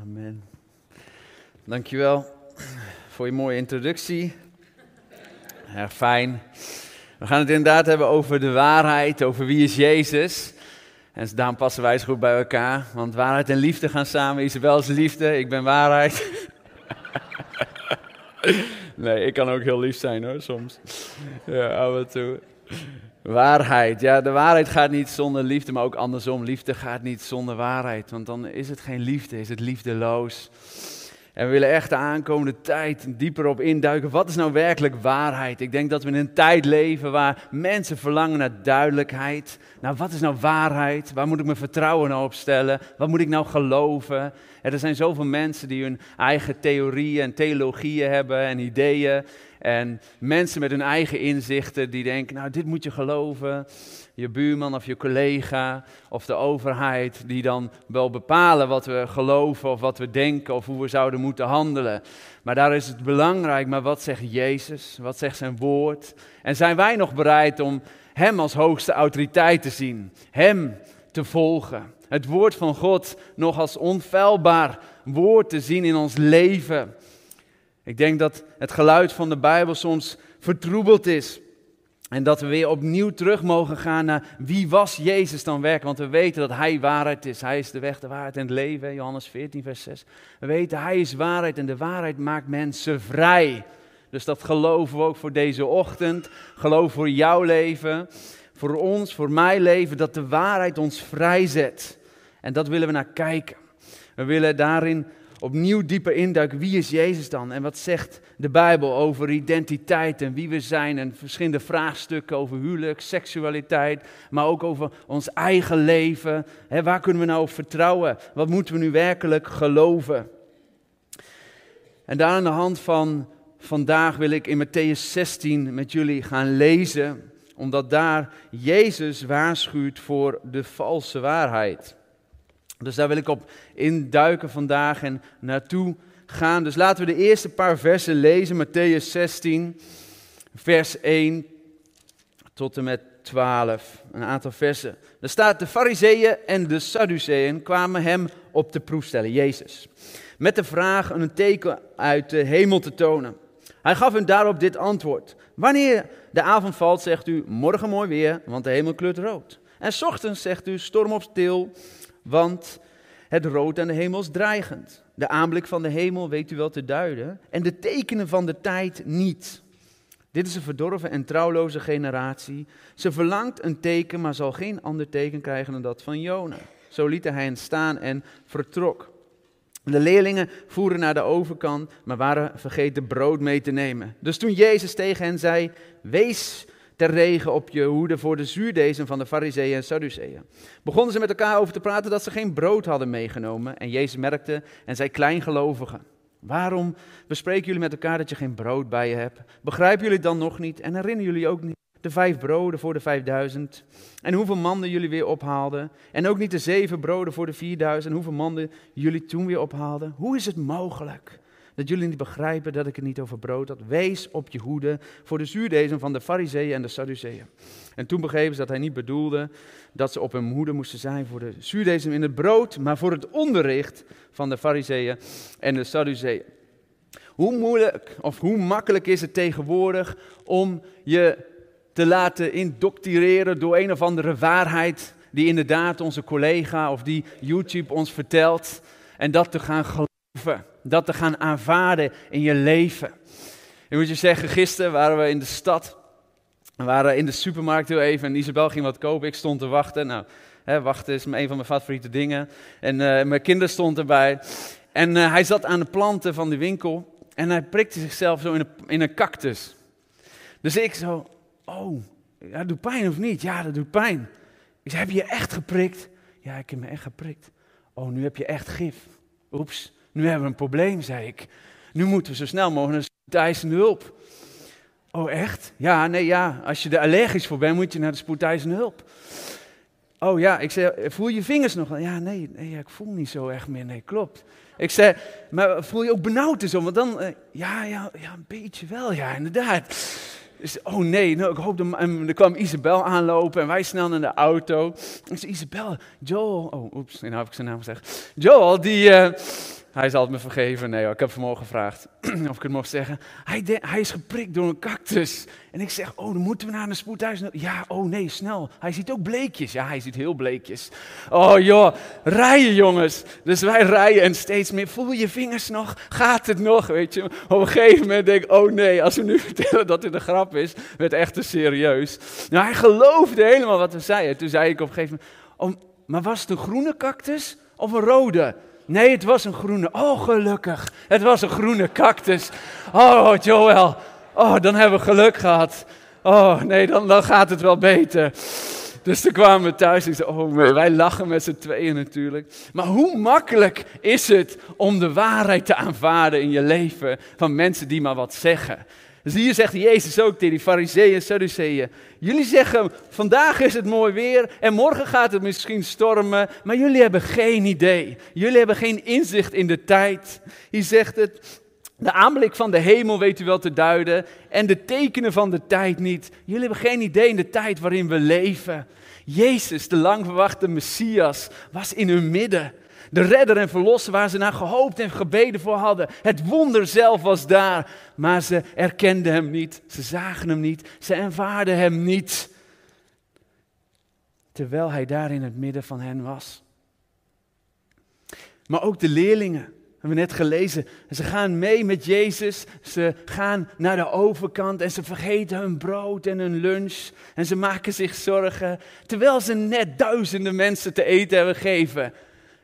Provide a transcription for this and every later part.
Amen. Dankjewel voor je mooie introductie. Erg fijn. We gaan het inderdaad hebben over de waarheid, over wie is Jezus. En daarom passen wij zo goed bij elkaar. Want waarheid en liefde gaan samen. Isabel is liefde, ik ben waarheid. nee, ik kan ook heel lief zijn hoor, soms. Ja, af en toe. Waarheid. Ja, de waarheid gaat niet zonder liefde, maar ook andersom. Liefde gaat niet zonder waarheid. Want dan is het geen liefde, is het liefdeloos. En we willen echt de aankomende tijd dieper op induiken. Wat is nou werkelijk waarheid? Ik denk dat we in een tijd leven waar mensen verlangen naar duidelijkheid. Nou, wat is nou waarheid? Waar moet ik mijn vertrouwen op stellen? Wat moet ik nou geloven? Er zijn zoveel mensen die hun eigen theorieën en theologieën hebben en ideeën. En mensen met hun eigen inzichten die denken, nou dit moet je geloven. Je buurman of je collega of de overheid die dan wel bepalen wat we geloven of wat we denken of hoe we zouden moeten handelen. Maar daar is het belangrijk, maar wat zegt Jezus? Wat zegt zijn woord? En zijn wij nog bereid om Hem als hoogste autoriteit te zien? Hem te volgen? Het woord van God nog als onfeilbaar woord te zien in ons leven? Ik denk dat het geluid van de Bijbel soms vertroebeld is. En dat we weer opnieuw terug mogen gaan naar wie was Jezus dan werkelijk. Want we weten dat Hij waarheid is. Hij is de weg, de waarheid en het leven. Johannes 14, vers 6. We weten Hij is waarheid en de waarheid maakt mensen vrij. Dus dat geloven we ook voor deze ochtend. Geloof voor jouw leven. Voor ons, voor mijn leven. Dat de waarheid ons vrijzet. En dat willen we naar kijken. We willen daarin opnieuw dieper induiken. Wie is Jezus dan? En wat zegt de Bijbel over identiteit en wie we zijn? En verschillende vraagstukken over huwelijk, seksualiteit, maar ook over ons eigen leven. waar kunnen we nou op vertrouwen? Wat moeten we nu werkelijk geloven? En daar aan de hand van vandaag wil ik in Matthäus 16 met jullie gaan lezen, omdat daar Jezus waarschuwt voor de valse waarheid. Dus daar wil ik op induiken vandaag en naartoe gaan. Dus laten we de eerste paar versen lezen. Matthäus 16, vers 1 tot en met 12. Een aantal versen. Er staat, de fariseeën en de sadduceeën kwamen hem op de proef stellen, Jezus. Met de vraag een teken uit de hemel te tonen. Hij gaf hen daarop dit antwoord. Wanneer de avond valt, zegt u, morgen mooi weer, want de hemel kleurt rood. En ochtends zegt u, storm op stil, want het rood aan de hemel is dreigend. De aanblik van de hemel weet u wel te duiden en de tekenen van de tijd niet. Dit is een verdorven en trouwloze generatie. Ze verlangt een teken, maar zal geen ander teken krijgen dan dat van Jona. Zo liet hij hen staan en vertrok. De leerlingen voeren naar de overkant, maar waren vergeten brood mee te nemen. Dus toen Jezus tegen hen zei: Wees ter regen op je hoede voor de zuurdezen van de fariseeën en sadduceeën. Begonnen ze met elkaar over te praten dat ze geen brood hadden meegenomen. En Jezus merkte en zei kleingelovigen. Waarom bespreken jullie met elkaar dat je geen brood bij je hebt? Begrijpen jullie dan nog niet? En herinneren jullie ook niet de vijf broden voor de vijfduizend? En hoeveel manden jullie weer ophaalden? En ook niet de zeven broden voor de vierduizend? En hoeveel manden jullie toen weer ophaalden? Hoe is het mogelijk dat jullie niet begrijpen dat ik het niet over brood had. Wees op je hoede voor de zuurdezen van de fariseeën en de sadduceeën. En toen begrepen ze dat hij niet bedoelde dat ze op hun hoede moesten zijn voor de zuurdezen in het brood, maar voor het onderricht van de fariseeën en de sadduceeën. Hoe moeilijk of hoe makkelijk is het tegenwoordig om je te laten indoctreren door een of andere waarheid die inderdaad onze collega of die YouTube ons vertelt en dat te gaan geloven dat te gaan aanvaarden in je leven. Ik moet je zeggen, gisteren waren we in de stad. We waren in de supermarkt heel even en Isabel ging wat kopen. Ik stond te wachten. Nou, hè, wachten is een van mijn favoriete dingen. En uh, mijn kinderen stonden erbij. En uh, hij zat aan de planten van de winkel. En hij prikte zichzelf zo in een, in een cactus. Dus ik zo, oh, dat doet pijn of niet? Ja, dat doet pijn. Ik zei, heb je echt geprikt? Ja, ik heb me echt geprikt. Oh, nu heb je echt gif. Oeps. Nu hebben we een probleem, zei ik. Nu moeten we zo snel mogelijk naar spoedeisende hulp. Oh, echt? Ja, nee, ja. Als je er allergisch voor bent, moet je naar de spoedeisende hulp. Oh ja, ik zei, voel je vingers nog? Ja, nee, nee ik voel niet zo echt meer. Nee, klopt. Ik zei, maar voel je ook benauwd en zo? Want dan, uh, ja, ja, ja, een beetje wel, ja, inderdaad. Dus, oh nee, nou, ik hoop dat... En er kwam Isabel aanlopen en wij snel naar de auto. Zei, Isabel, Joel... Oh, oeps, nou heb ik zijn naam gezegd. Joel, die... Uh, hij zal het me vergeven. Nee, ik heb vanmorgen gevraagd of ik het mocht zeggen. Hij, hij, is geprikt door een cactus. En ik zeg, oh, dan moeten we naar een spoedhuis. Ja, oh nee, snel. Hij ziet ook bleekjes. Ja, hij ziet heel bleekjes. Oh joh, rijden jongens. Dus wij rijden en steeds meer. Voel je vingers nog? Gaat het nog? Weet je. Op een gegeven moment denk ik, oh nee, als we nu vertellen dat dit een grap is, werd echt te serieus. Nou, hij geloofde helemaal wat we zeiden. Toen zei ik op een gegeven moment, oh, maar was het een groene cactus of een rode? Nee, het was een groene. Oh, gelukkig. Het was een groene cactus. Oh, Joel. Oh, dan hebben we geluk gehad. Oh, nee, dan, dan gaat het wel beter. Dus toen kwamen we thuis en ik zei, oh, wij lachen met z'n tweeën natuurlijk. Maar hoe makkelijk is het om de waarheid te aanvaarden in je leven van mensen die maar wat zeggen? Dus hier zegt Jezus ook tegen die fariseeën en sadduceeën. Jullie zeggen, vandaag is het mooi weer en morgen gaat het misschien stormen, maar jullie hebben geen idee. Jullie hebben geen inzicht in de tijd. Hier zegt het, de aanblik van de hemel weet u wel te duiden en de tekenen van de tijd niet. Jullie hebben geen idee in de tijd waarin we leven. Jezus, de lang verwachte Messias, was in hun midden. De redder en verlosser waar ze naar gehoopt en gebeden voor hadden. Het wonder zelf was daar, maar ze erkenden hem niet. Ze zagen hem niet. Ze ervaarden hem niet. Terwijl hij daar in het midden van hen was. Maar ook de leerlingen, hebben we net gelezen. Ze gaan mee met Jezus. Ze gaan naar de overkant en ze vergeten hun brood en hun lunch. En ze maken zich zorgen. Terwijl ze net duizenden mensen te eten hebben gegeven.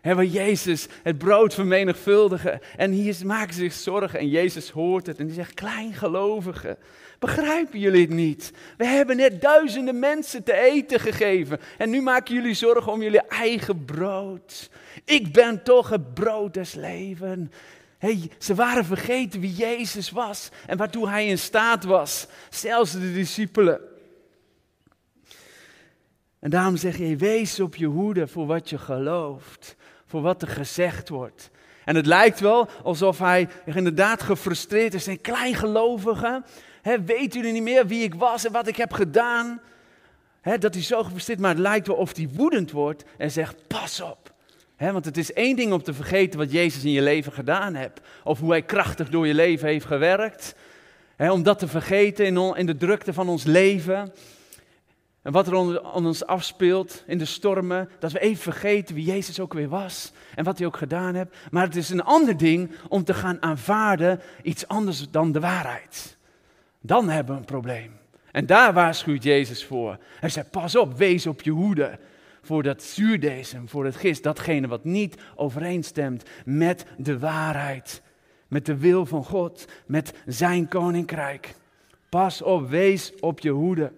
Hebben Jezus het brood vermenigvuldigen. En hier maken ze zich zorgen en Jezus hoort het en die zegt, kleingelovigen, begrijpen jullie het niet? We hebben net duizenden mensen te eten gegeven en nu maken jullie zorgen om jullie eigen brood. Ik ben toch het brood des levens. Hey, ze waren vergeten wie Jezus was en waartoe hij in staat was. Zelfs de discipelen. En daarom zeg je, wees op je hoede voor wat je gelooft voor wat er gezegd wordt. En het lijkt wel alsof hij inderdaad gefrustreerd is. Een kleingelovige. He, weet u niet meer wie ik was en wat ik heb gedaan? dat hij zo gefrustreerd maar het lijkt wel of hij woedend wordt en zegt: Pas op. want het is één ding om te vergeten wat Jezus in je leven gedaan hebt. Of hoe hij krachtig door je leven heeft gewerkt. om dat te vergeten in, in de drukte van ons leven. En wat er onder ons afspeelt in de stormen, dat we even vergeten wie Jezus ook weer was en wat hij ook gedaan heeft. Maar het is een ander ding om te gaan aanvaarden iets anders dan de waarheid. Dan hebben we een probleem. En daar waarschuwt Jezus voor. Hij zegt, pas op, wees op je hoede voor dat zuurdesem, voor het gist, datgene wat niet overeenstemt met de waarheid, met de wil van God, met zijn koninkrijk. Pas op, wees op je hoede.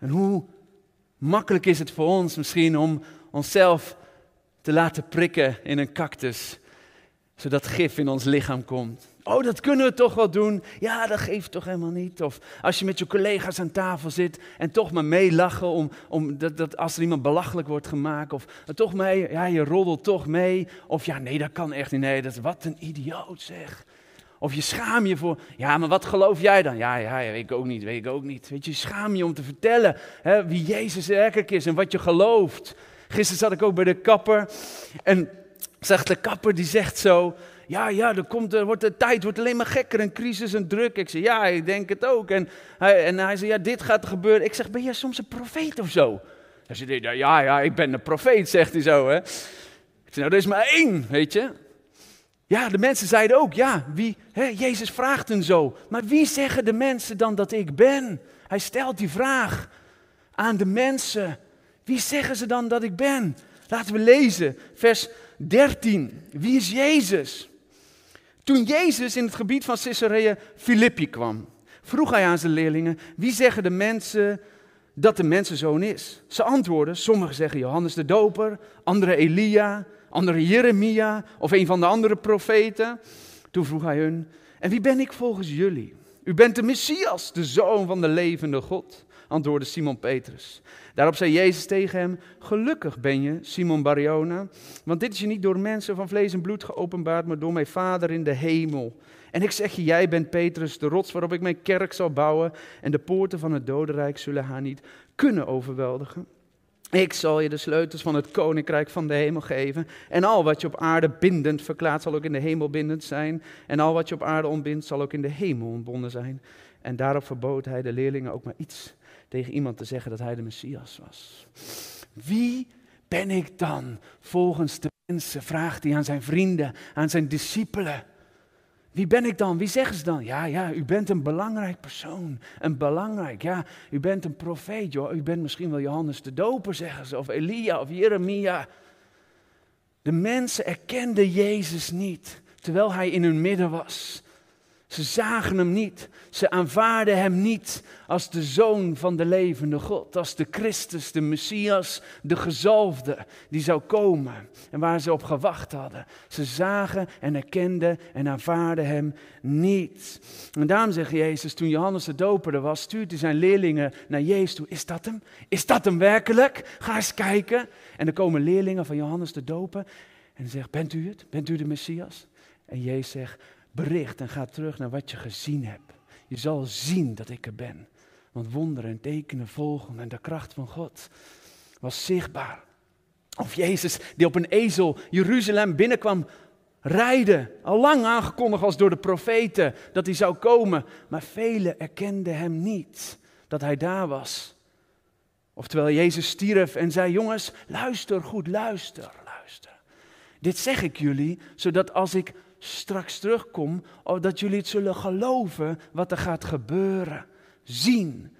En hoe makkelijk is het voor ons misschien om onszelf te laten prikken in een cactus, zodat gif in ons lichaam komt. Oh, dat kunnen we toch wel doen. Ja, dat geeft toch helemaal niet. Of als je met je collega's aan tafel zit en toch maar meelachen om, om dat, dat als er iemand belachelijk wordt gemaakt. Of toch mee, ja, je roddelt toch mee. Of ja, nee, dat kan echt niet. Nee, dat wat een idioot zeg. Of je schaam je voor, ja, maar wat geloof jij dan? Ja, ja, weet ik ook niet, weet ik ook niet. Weet je, schaam je om te vertellen hè, wie Jezus werkelijk is en wat je gelooft. Gisteren zat ik ook bij de kapper en zegt de kapper, die zegt zo, ja, ja, er komt, er wordt, de tijd wordt alleen maar gekker, een crisis, een druk. Ik zeg, ja, ik denk het ook. En hij, en hij zei, ja, dit gaat gebeuren. Ik zeg, ben jij soms een profeet of zo? Hij zei, ja, ja, ik ben een profeet, zegt hij zo. Hè. Ik zeg, nou, er is maar één, weet je. Ja, de mensen zeiden ook, ja, wie, hè, Jezus vraagt hen zo. Maar wie zeggen de mensen dan dat ik ben? Hij stelt die vraag aan de mensen. Wie zeggen ze dan dat ik ben? Laten we lezen, vers 13. Wie is Jezus? Toen Jezus in het gebied van Caesarea Philippi kwam, vroeg hij aan zijn leerlingen, wie zeggen de mensen dat de mensenzoon is? Ze antwoorden, sommigen zeggen Johannes de Doper, anderen Elia, andere Jeremia of een van de andere profeten. Toen vroeg hij hun, en wie ben ik volgens jullie? U bent de Messias, de zoon van de levende God, antwoordde Simon Petrus. Daarop zei Jezus tegen hem, gelukkig ben je, Simon Bariona, want dit is je niet door mensen van vlees en bloed geopenbaard, maar door mijn Vader in de hemel. En ik zeg je, jij bent Petrus, de rots waarop ik mijn kerk zal bouwen, en de poorten van het dodenrijk zullen haar niet kunnen overweldigen. Ik zal je de sleutels van het koninkrijk van de hemel geven. En al wat je op aarde bindend verklaart, zal ook in de hemel bindend zijn. En al wat je op aarde ontbindt, zal ook in de hemel ontbonden zijn. En daarop verbood hij de leerlingen ook maar iets tegen iemand te zeggen dat hij de Messias was. Wie ben ik dan volgens de mensen? Vraagt hij aan zijn vrienden, aan zijn discipelen. Wie ben ik dan? Wie zeggen ze dan? Ja, ja, u bent een belangrijk persoon. Een belangrijk, ja, u bent een profeet, joh. U bent misschien wel Johannes de Doper, zeggen ze, of Elia of Jeremia. De mensen erkenden Jezus niet, terwijl hij in hun midden was. Ze zagen hem niet. Ze aanvaarden hem niet als de zoon van de levende God. Als de Christus, de Messias, de gezalfde die zou komen. En waar ze op gewacht hadden. Ze zagen en erkenden en aanvaarden hem niet. En daarom zegt Jezus, toen Johannes de Doper er was, stuurt hij zijn leerlingen naar Jezus toe. Is dat hem? Is dat hem werkelijk? Ga eens kijken. En er komen leerlingen van Johannes de Doper. En zegt, bent u het? Bent u de Messias? En Jezus zegt, bericht en ga terug naar wat je gezien hebt. Je zal zien dat ik er ben. Want wonderen en tekenen volgen en de kracht van God was zichtbaar. Of Jezus die op een ezel Jeruzalem binnenkwam rijden. Al lang aangekondigd als door de profeten dat hij zou komen. Maar velen erkenden hem niet dat hij daar was. Oftewel Jezus stierf en zei, jongens, luister goed, luister, luister. Dit zeg ik jullie, zodat als ik straks terugkom, oh, dat jullie het zullen geloven wat er gaat gebeuren. Zien.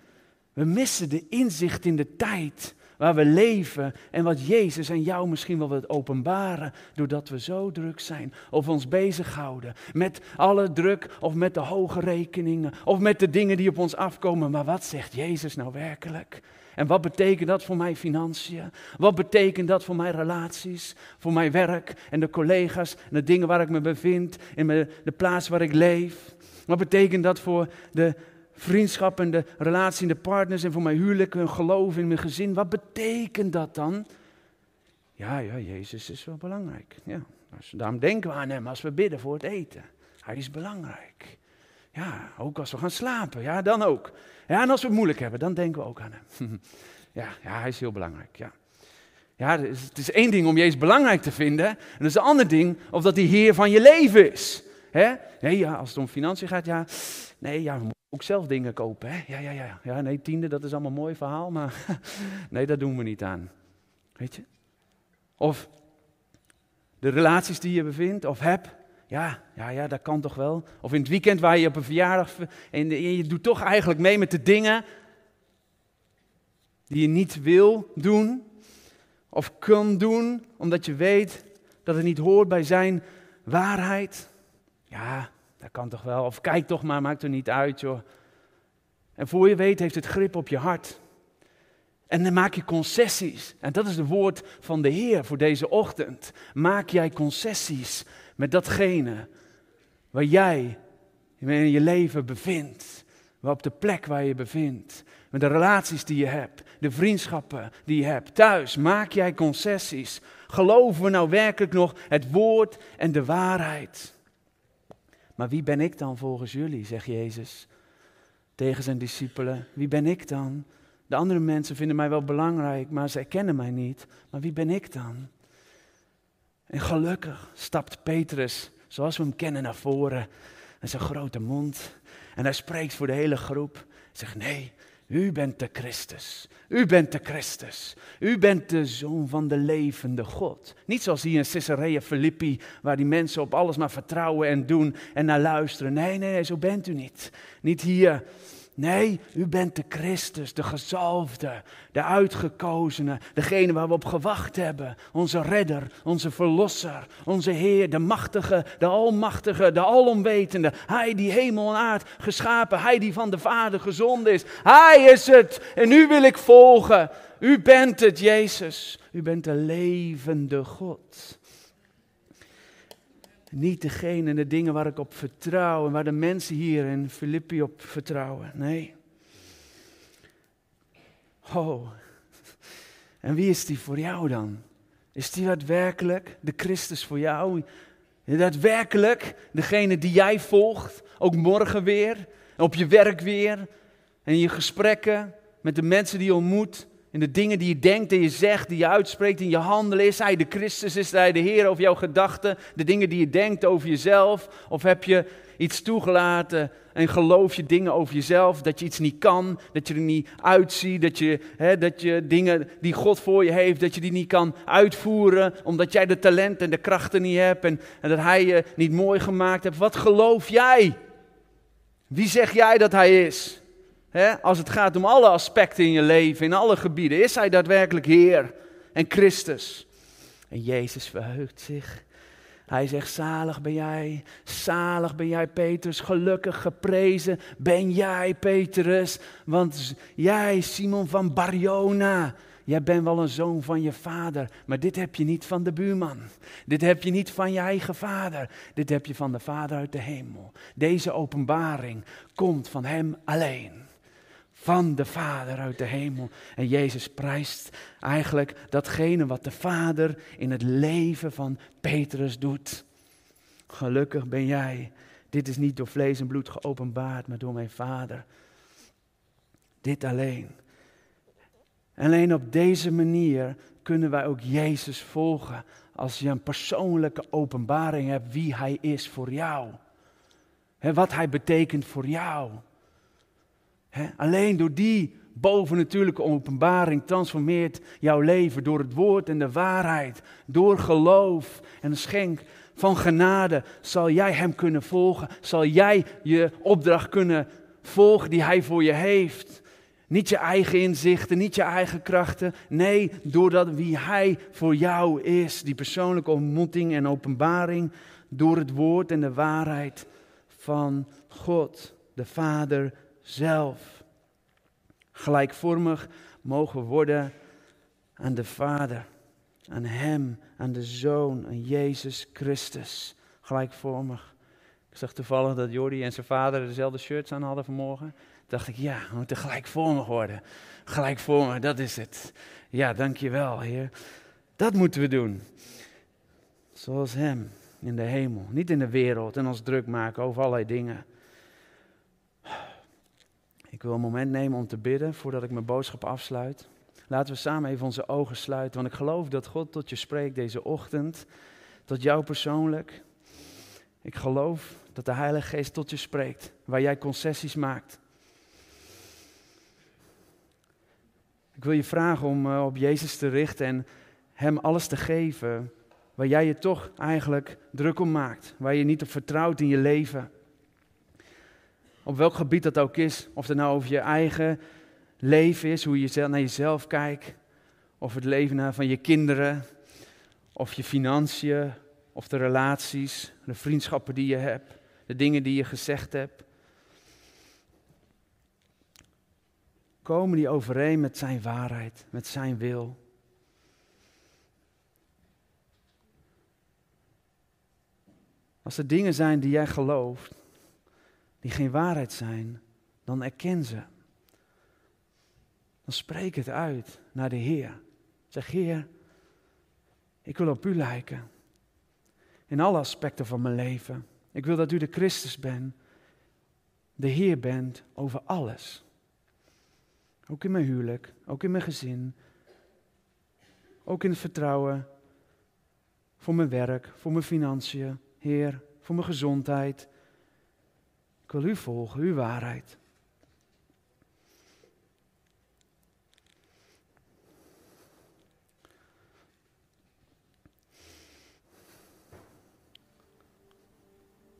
We missen de inzicht in de tijd waar we leven en wat Jezus en jou misschien wel wil openbaren, doordat we zo druk zijn of ons bezighouden met alle druk of met de hoge rekeningen of met de dingen die op ons afkomen. Maar wat zegt Jezus nou werkelijk? En wat betekent dat voor mijn financiën? Wat betekent dat voor mijn relaties, voor mijn werk en de collega's en de dingen waar ik me bevind, in de plaats waar ik leef? Wat betekent dat voor de vriendschap en de relatie en de partners en voor mijn huwelijk, hun geloof in mijn gezin? Wat betekent dat dan? Ja, ja, Jezus is wel belangrijk. Ja, daarom denken we aan Hem als we bidden voor het eten. Hij is belangrijk. Ja, ook als we gaan slapen, ja, dan ook. Ja, en als we het moeilijk hebben, dan denken we ook aan hem. ja, ja, hij is heel belangrijk, ja. Ja, het is, het één ding om Jezus belangrijk te vinden. En dat is een ander ding of dat hij Heer van je leven is. Hè? Nee, ja, als het om financiën gaat, ja. Nee, ja, we moeten ook zelf dingen kopen. Hè? Ja, ja, ja. Ja, nee, tiende, dat is allemaal een mooi verhaal, maar nee, dat doen we niet aan. Weet je? Of de relaties die je bevindt of hebt. Ja, ja, ja, dat kan toch wel. Of in het weekend waar je op een verjaardag. En je doet toch eigenlijk mee met de dingen. die je niet wil doen. Of kan doen, omdat je weet dat het niet hoort bij zijn waarheid. Ja, dat kan toch wel. Of kijk toch maar, maakt er niet uit, joh. En voor je weet heeft het grip op je hart. En dan maak je concessies. En dat is het woord van de Heer voor deze ochtend. Maak jij concessies met datgene waar jij in je leven bevindt. Waar op de plek waar je bevindt. Met de relaties die je hebt. De vriendschappen die je hebt. Thuis maak jij concessies. Geloven we nou werkelijk nog het woord en de waarheid? Maar wie ben ik dan volgens jullie, zegt Jezus tegen zijn discipelen. Wie ben ik dan? De andere mensen vinden mij wel belangrijk, maar ze erkennen mij niet. Maar wie ben ik dan? En gelukkig stapt Petrus, zoals we hem kennen, naar voren. Met zijn grote mond. En hij spreekt voor de hele groep. Zegt, nee, u bent de Christus. U bent de Christus. U bent de zoon van de levende God. Niet zoals hier in Caesarea Philippi, waar die mensen op alles maar vertrouwen en doen en naar luisteren. Nee, nee, nee, zo bent u niet. Niet hier. Nee, u bent de Christus, de gezalfde, de uitgekozene, degene waar we op gewacht hebben. Onze redder, onze verlosser, onze Heer, de machtige, de almachtige, de alomwetende. Hij die hemel en aard geschapen, hij die van de Vader gezond is. Hij is het en u wil ik volgen. U bent het, Jezus. U bent de levende God. Niet degene, de dingen waar ik op vertrouw en waar de mensen hier in Filippi op vertrouwen. Nee. Oh. En wie is die voor jou dan? Is die daadwerkelijk de Christus voor jou? Daadwerkelijk degene die jij volgt, ook morgen weer, op je werk weer, en je gesprekken met de mensen die je ontmoet, In de dingen die je denkt en je zegt, die je uitspreekt in je handelen. Is hij de Christus? Is hij de Heer over jouw gedachten? De dingen die je denkt over jezelf? Of heb je iets toegelaten en geloof je dingen over jezelf? Dat je iets niet kan, dat je er niet uitziet, dat je, hè, dat je dingen die God voor je heeft, dat je die niet kan uitvoeren. Omdat jij de talent en de krachten niet hebt en, en dat hij je niet mooi gemaakt hebt. Wat geloof jij? Wie zeg jij dat hij is? Als het gaat om alle aspecten in je leven, in alle gebieden, is hij daadwerkelijk Heer en Christus. En Jezus verheugt zich. Hij zegt, zalig ben jij, zalig ben jij Petrus, gelukkig geprezen ben jij Petrus, want jij Simon van Barjona, jij bent wel een zoon van je vader, maar dit heb je niet van de buurman, dit heb je niet van je eigen vader, dit heb je van de vader uit de hemel. Deze openbaring komt van hem alleen van de Vader uit de hemel. En Jezus prijst eigenlijk datgene wat de Vader in het leven van Petrus doet. Gelukkig ben jij. Dit is niet door vlees en bloed geopenbaard, maar door mijn Vader. Dit alleen. Alleen op deze manier kunnen wij ook Jezus volgen. Als je een persoonlijke openbaring hebt wie Hij is voor jou. En wat Hij betekent voor jou alleen door die bovennatuurlijke openbaring transformeert jouw leven door het woord en de waarheid, door geloof en een schenk van genade zal jij Hem kunnen volgen, zal jij je opdracht kunnen volgen die Hij voor je heeft. Niet je eigen inzichten, niet je eigen krachten. Nee, doordat wie Hij voor jou is. Die persoonlijke ontmoeting en openbaring door het woord en de waarheid van God, de Vader zelf. Gelijkvormig mogen worden aan de Vader, aan Hem, aan de Zoon, aan Jezus Christus. Gelijkvormig. Ik zag toevallig dat Jordi en zijn vader dezelfde shirts aan hadden vanmorgen. dacht ik, ja, we moeten gelijkvormig worden. Gelijkvormig, dat is het. Ja, dankjewel, Heer. Dat moeten we doen. Zoals Hem in de hemel, niet in de wereld en ons druk maken over allerlei dingen. Ik wil een moment nemen om te bidden voordat ik mijn boodschap afsluit. Laten we samen even onze ogen sluiten, want ik geloof dat God tot je spreekt deze ochtend, tot jou persoonlijk. Ik geloof dat de Heilige Geest tot je spreekt, waar jij concessies maakt. Ik wil je vragen om uh, op Jezus te richten en Hem alles te geven waar jij je toch eigenlijk druk om maakt, waar je niet op vertrouwt in je leven. Op welk gebied dat ook is. Of het nou over je eigen leven is, hoe je naar jezelf kijkt. Of het leven van je kinderen. Of je financiën. Of de relaties, de vriendschappen die je hebt. De dingen die je gezegd hebt. Komen die overeen met zijn waarheid, met zijn wil? Als er dingen zijn die jij gelooft, die geen waarheid zijn, dan erken ze. Dan spreek het uit naar de Heer. Zeg, Heer, ik wil op U lijken. In alle aspecten van mijn leven. Ik wil dat U de Christus bent. De Heer bent over alles. Ook in mijn huwelijk, ook in mijn gezin. Ook in het vertrouwen. Voor mijn werk, voor mijn financiën. Heer, voor mijn gezondheid. Ik wil u volgen, uw waarheid.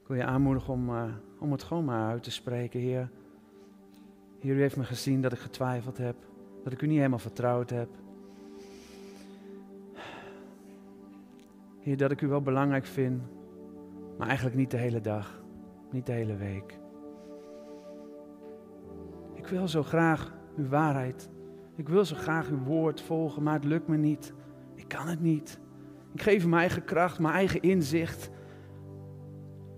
Ik wil je aanmoedigen om, uh, om het gewoon maar uit te spreken, Heer. Heer, u heeft me gezien dat ik getwijfeld heb, dat ik u niet helemaal vertrouwd heb. Heer, dat ik u wel belangrijk vind, maar eigenlijk niet de hele dag, niet de hele week wil zo graag uw waarheid. Ik wil zo graag uw woord volgen, maar het lukt me niet. Ik kan het niet. Ik geef mijn eigen kracht, mijn eigen inzicht,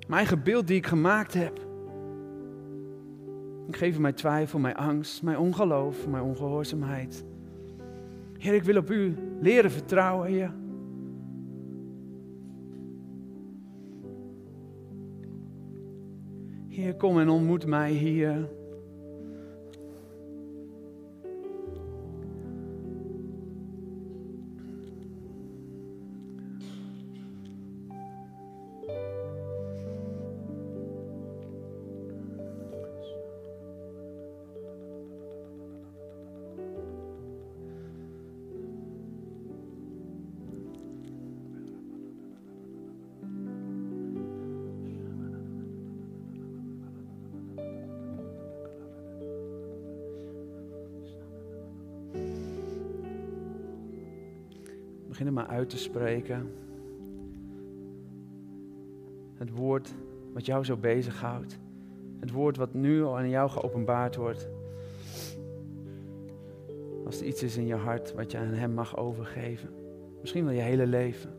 mijn eigen beeld die ik gemaakt heb. Ik geef mijn twijfel, mijn angst, mijn ongeloof, mijn ongehoorzaamheid. Heer, ik wil op u leren vertrouwen, Heer. Heer, kom en ontmoet mij hier. Uit te spreken. Het woord wat jou zo bezighoudt. Het woord wat nu al aan jou geopenbaard wordt. Als er iets is in je hart wat je aan Hem mag overgeven. Misschien wel je hele leven.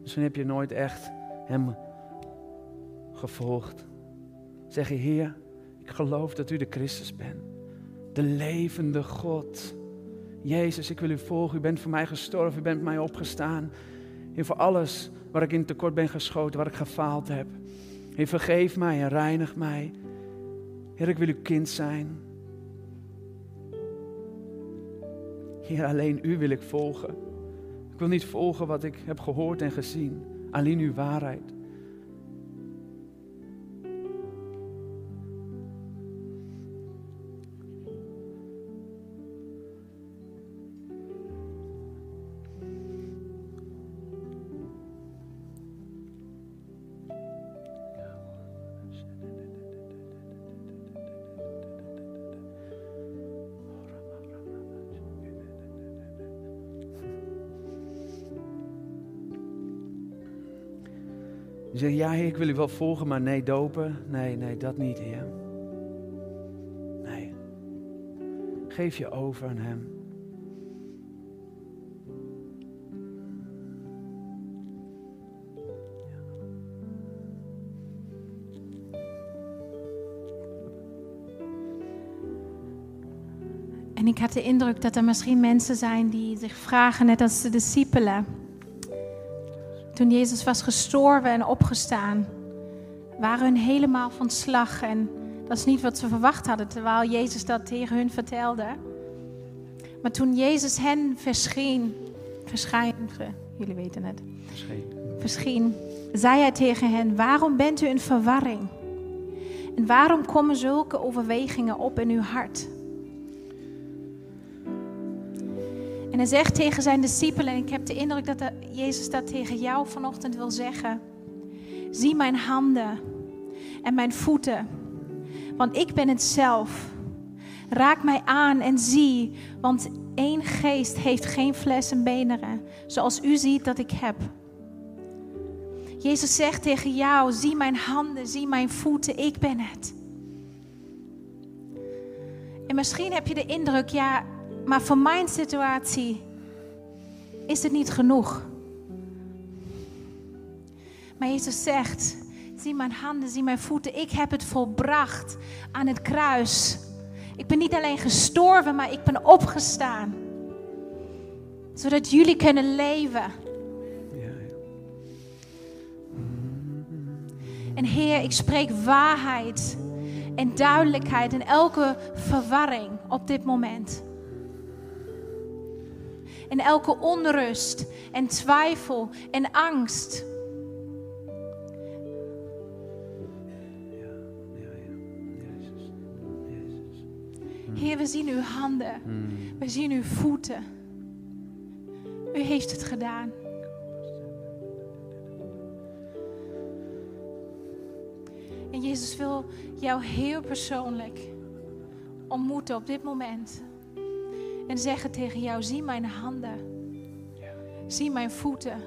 Misschien heb je nooit echt Hem gevolgd. Zeg je, Heer, ik geloof dat U de Christus bent. De levende God. Jezus, ik wil U volgen. U bent voor mij gestorven. U bent voor mij opgestaan. Heer, voor alles waar ik in tekort ben geschoten, waar ik gefaald heb. Heer, vergeef mij en reinig mij. Heer, ik wil uw kind zijn. Heer, alleen u wil ik volgen. Ik wil niet volgen wat ik heb gehoord en gezien. Alleen uw waarheid. Je zegt, ja Heer, ik wil u wel volgen, maar nee, dopen. Nee, nee, dat niet, Heer. Nee. Geef je over aan Hem. En ik had de indruk dat er misschien mensen zijn die zich vragen, net als de discipelen. Toen Jezus was gestorven en opgestaan, waren hun helemaal van slag. En dat is niet wat ze verwacht hadden, terwijl Jezus dat tegen hun vertelde. Maar toen Jezus hen verscheen, verschijnde, jullie weten het, Verscheen. verscheen, zei hij tegen hen, waarom bent u in verwarring? En waarom komen zulke overwegingen op in uw hart? En hij zegt tegen zijn discipelen, en ik heb de indruk dat Jezus dat tegen jou vanochtend wil zeggen. Zie mijn handen en mijn voeten, want ik ben het zelf. Raak mij aan en zie, want één geest heeft geen vlees en beneren, zoals u ziet dat ik heb. Jezus zegt tegen jou, zie mijn handen, zie mijn voeten, ik ben het. En misschien heb je de indruk, ja, maar voor mijn situatie is het niet genoeg. Maar Jezus zegt, zie mijn handen, zie mijn voeten, ik heb het volbracht aan het kruis. Ik ben niet alleen gestorven, maar ik ben opgestaan. Zodat jullie kunnen leven. En Heer, ik spreek waarheid en duidelijkheid in elke verwarring op dit moment. In elke onrust en twijfel en angst. Heer, we zien uw handen. We zien uw voeten. U heeft het gedaan. En Jezus wil jou heel persoonlijk ontmoeten op dit moment. En zeggen tegen jou, zie mijn handen. Zie mijn voeten.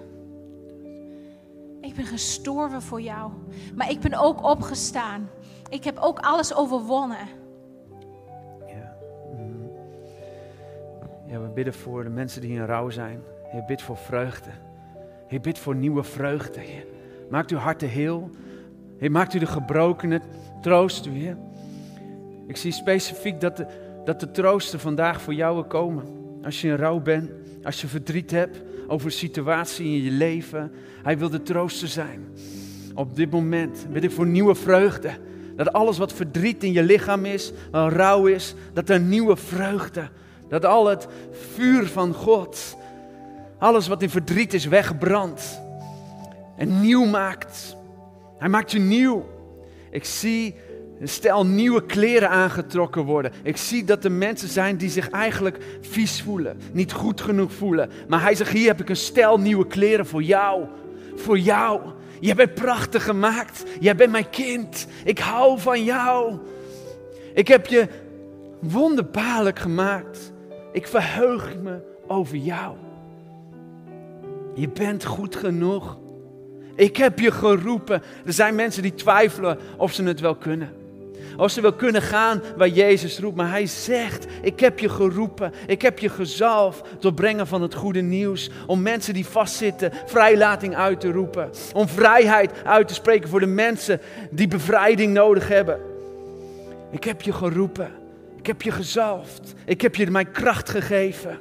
Ik ben gestorven voor jou. Maar ik ben ook opgestaan. Ik heb ook alles overwonnen. Ja. Ja, we bidden voor de mensen die in rouw zijn. Heer, bid voor vreugde. Heer, bid voor nieuwe vreugde. Maakt uw harten heel. Heer, maakt u de gebrokenen. Troost u. Ik zie specifiek dat de, dat de troosten vandaag voor jou komen. Als je in rouw bent, als je verdriet hebt over een situatie in je leven. Hij wil de trooster zijn. Op dit moment bid ik voor nieuwe vreugde. Dat alles wat verdriet in je lichaam is, wat rouw is, dat er nieuwe vreugde, dat al het vuur van God, alles wat in verdriet is, wegbrandt en nieuw maakt. Hij maakt je nieuw. Ik zie een stel nieuwe kleren aangetrokken worden. Ik zie dat er mensen zijn die zich eigenlijk vies voelen, niet goed genoeg voelen. Maar hij zegt, hier heb ik een stel nieuwe kleren voor jou. Voor jou. Jij bent prachtig gemaakt. Jij bent mijn kind. Ik hou van jou. Ik heb je wonderbaarlijk gemaakt. Ik verheug me over jou. Je bent goed genoeg. Ik heb je geroepen. Er zijn mensen die twijfelen of ze het wel kunnen. Of ze wel kunnen gaan waar Jezus roept. Maar hij zegt, ik heb je geroepen. Ik heb je gezalfd tot brengen van het goede nieuws. Om mensen die vastzitten vrijlating uit te roepen. Om vrijheid uit te spreken voor de mensen die bevrijding nodig hebben. Ik heb je geroepen. Ik heb je gezalfd. Ik heb je mijn kracht gegeven.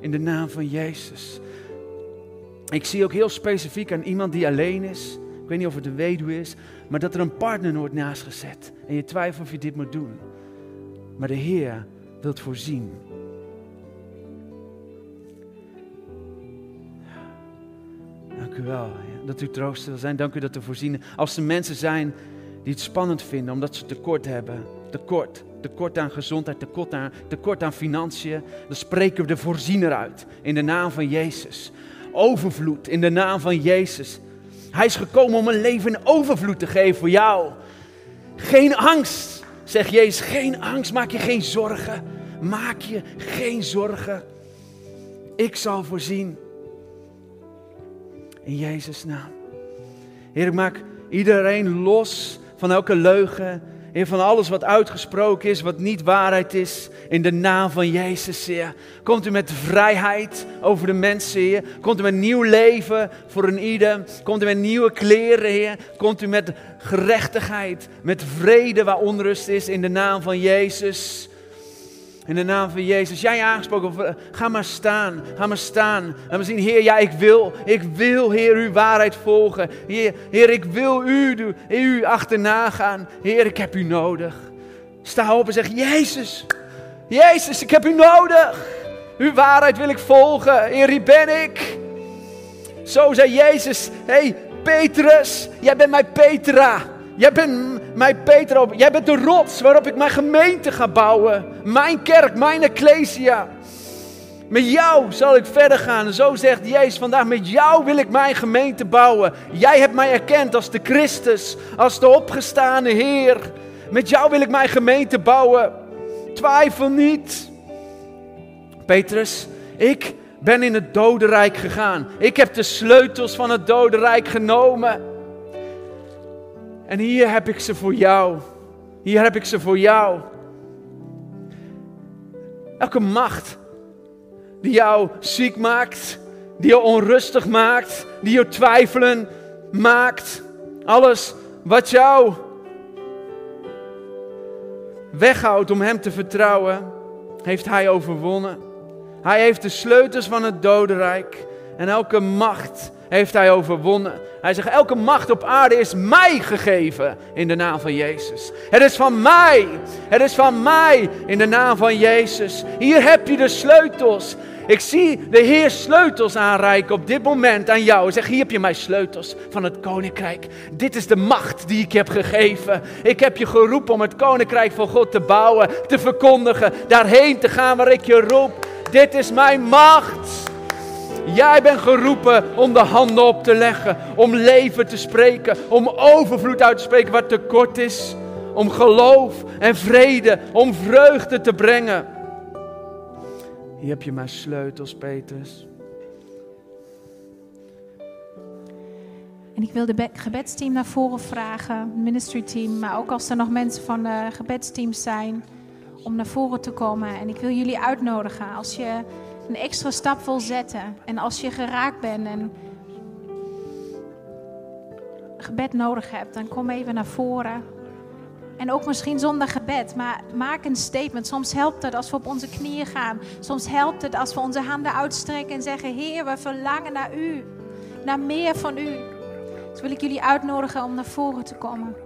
In de naam van Jezus. Ik zie ook heel specifiek aan iemand die alleen is. Ik weet niet of het een weduwe is, maar dat er een partner wordt naast gezet. En je twijfelt of je dit moet doen. Maar de Heer wil het voorzien. Dank u wel dat u troost wil zijn. Dank u dat u voorzien. Als er mensen zijn die het spannend vinden omdat ze tekort hebben. Tekort. Tekort aan gezondheid, tekort aan, tekort aan financiën. Dan spreken we de voorziener uit. In de naam van Jezus. Overvloed in de naam van Jezus. Hij is gekomen om een leven in overvloed te geven voor jou. Geen angst, zegt Jezus. Geen angst, maak je geen zorgen. Maak je geen zorgen. Ik zal voorzien. In Jezus' naam. Heer, ik maak iedereen los van elke leugen Heer, van alles wat uitgesproken is, wat niet waarheid is, in de naam van Jezus, Heer. Komt u met vrijheid over de mensen, Heer. Komt u met nieuw leven voor een ieder. Komt u met nieuwe kleren, Heer. Komt u met gerechtigheid, met vrede waar onrust is, in de naam van Jezus. In de naam van Jezus. Jij aangesproken, ga maar staan, ga maar staan. En we zien, Heer, ja, ik wil, ik wil, Heer, uw waarheid volgen. Heer, Heer ik wil u, u achterna gaan. Heer, ik heb u nodig. Sta op en zeg, Jezus, Jezus, ik heb u nodig. Uw waarheid wil ik volgen. Heer, hier ben ik. Zo zei Jezus, hé, hey, Petrus, jij bent mijn Petra. Jij bent mijn Peter, jij bent de rots waarop ik mijn gemeente ga bouwen. Mijn kerk, mijn ecclesia. Met jou zal ik verder gaan. Zo zegt Jezus vandaag, met jou wil ik mijn gemeente bouwen. Jij hebt mij erkend als de Christus, als de opgestane Heer. Met jou wil ik mijn gemeente bouwen. Twijfel niet. Petrus, ik ben in het dodenrijk gegaan. Ik heb de sleutels van het dodenrijk genomen. En hier heb ik ze voor jou. Hier heb ik ze voor jou. Elke macht die jou ziek maakt, die je onrustig maakt, die je twijfelen maakt. Alles wat jou weghoudt om Hem te vertrouwen, heeft Hij overwonnen. Hij heeft de sleutels van het dodenrijk en elke macht heeft hij overwonnen. Hij zegt, elke macht op aarde is mij gegeven in de naam van Jezus. Het is van mij, het is van mij in de naam van Jezus. Hier heb je de sleutels. Ik zie de Heer sleutels aanreiken op dit moment aan jou. Zeg, hier heb je mijn sleutels van het koninkrijk. Dit is de macht die ik heb gegeven. Ik heb je geroepen om het koninkrijk van God te bouwen, te verkondigen, daarheen te gaan waar ik je roep. Dit is mijn macht. Jij bent geroepen om de handen op te leggen, om leven te spreken, om overvloed uit te spreken wat tekort is, om geloof en vrede, om vreugde te brengen. Hier heb je mijn sleutels, Petrus. En ik wil de gebedsteam naar voren vragen, ministry team, maar ook als er nog mensen van de gebedsteams zijn, om naar voren te komen. En ik wil jullie uitnodigen als je een extra stap wil zetten. En als je geraakt bent en gebed nodig hebt, dan kom even naar voren. En ook misschien zonder gebed, maar maak een statement. Soms helpt het als we op onze knieën gaan. Soms helpt het als we onze handen uitstrekken en zeggen: Heer, we verlangen naar U, naar meer van U. Dus wil ik jullie uitnodigen om naar voren te komen.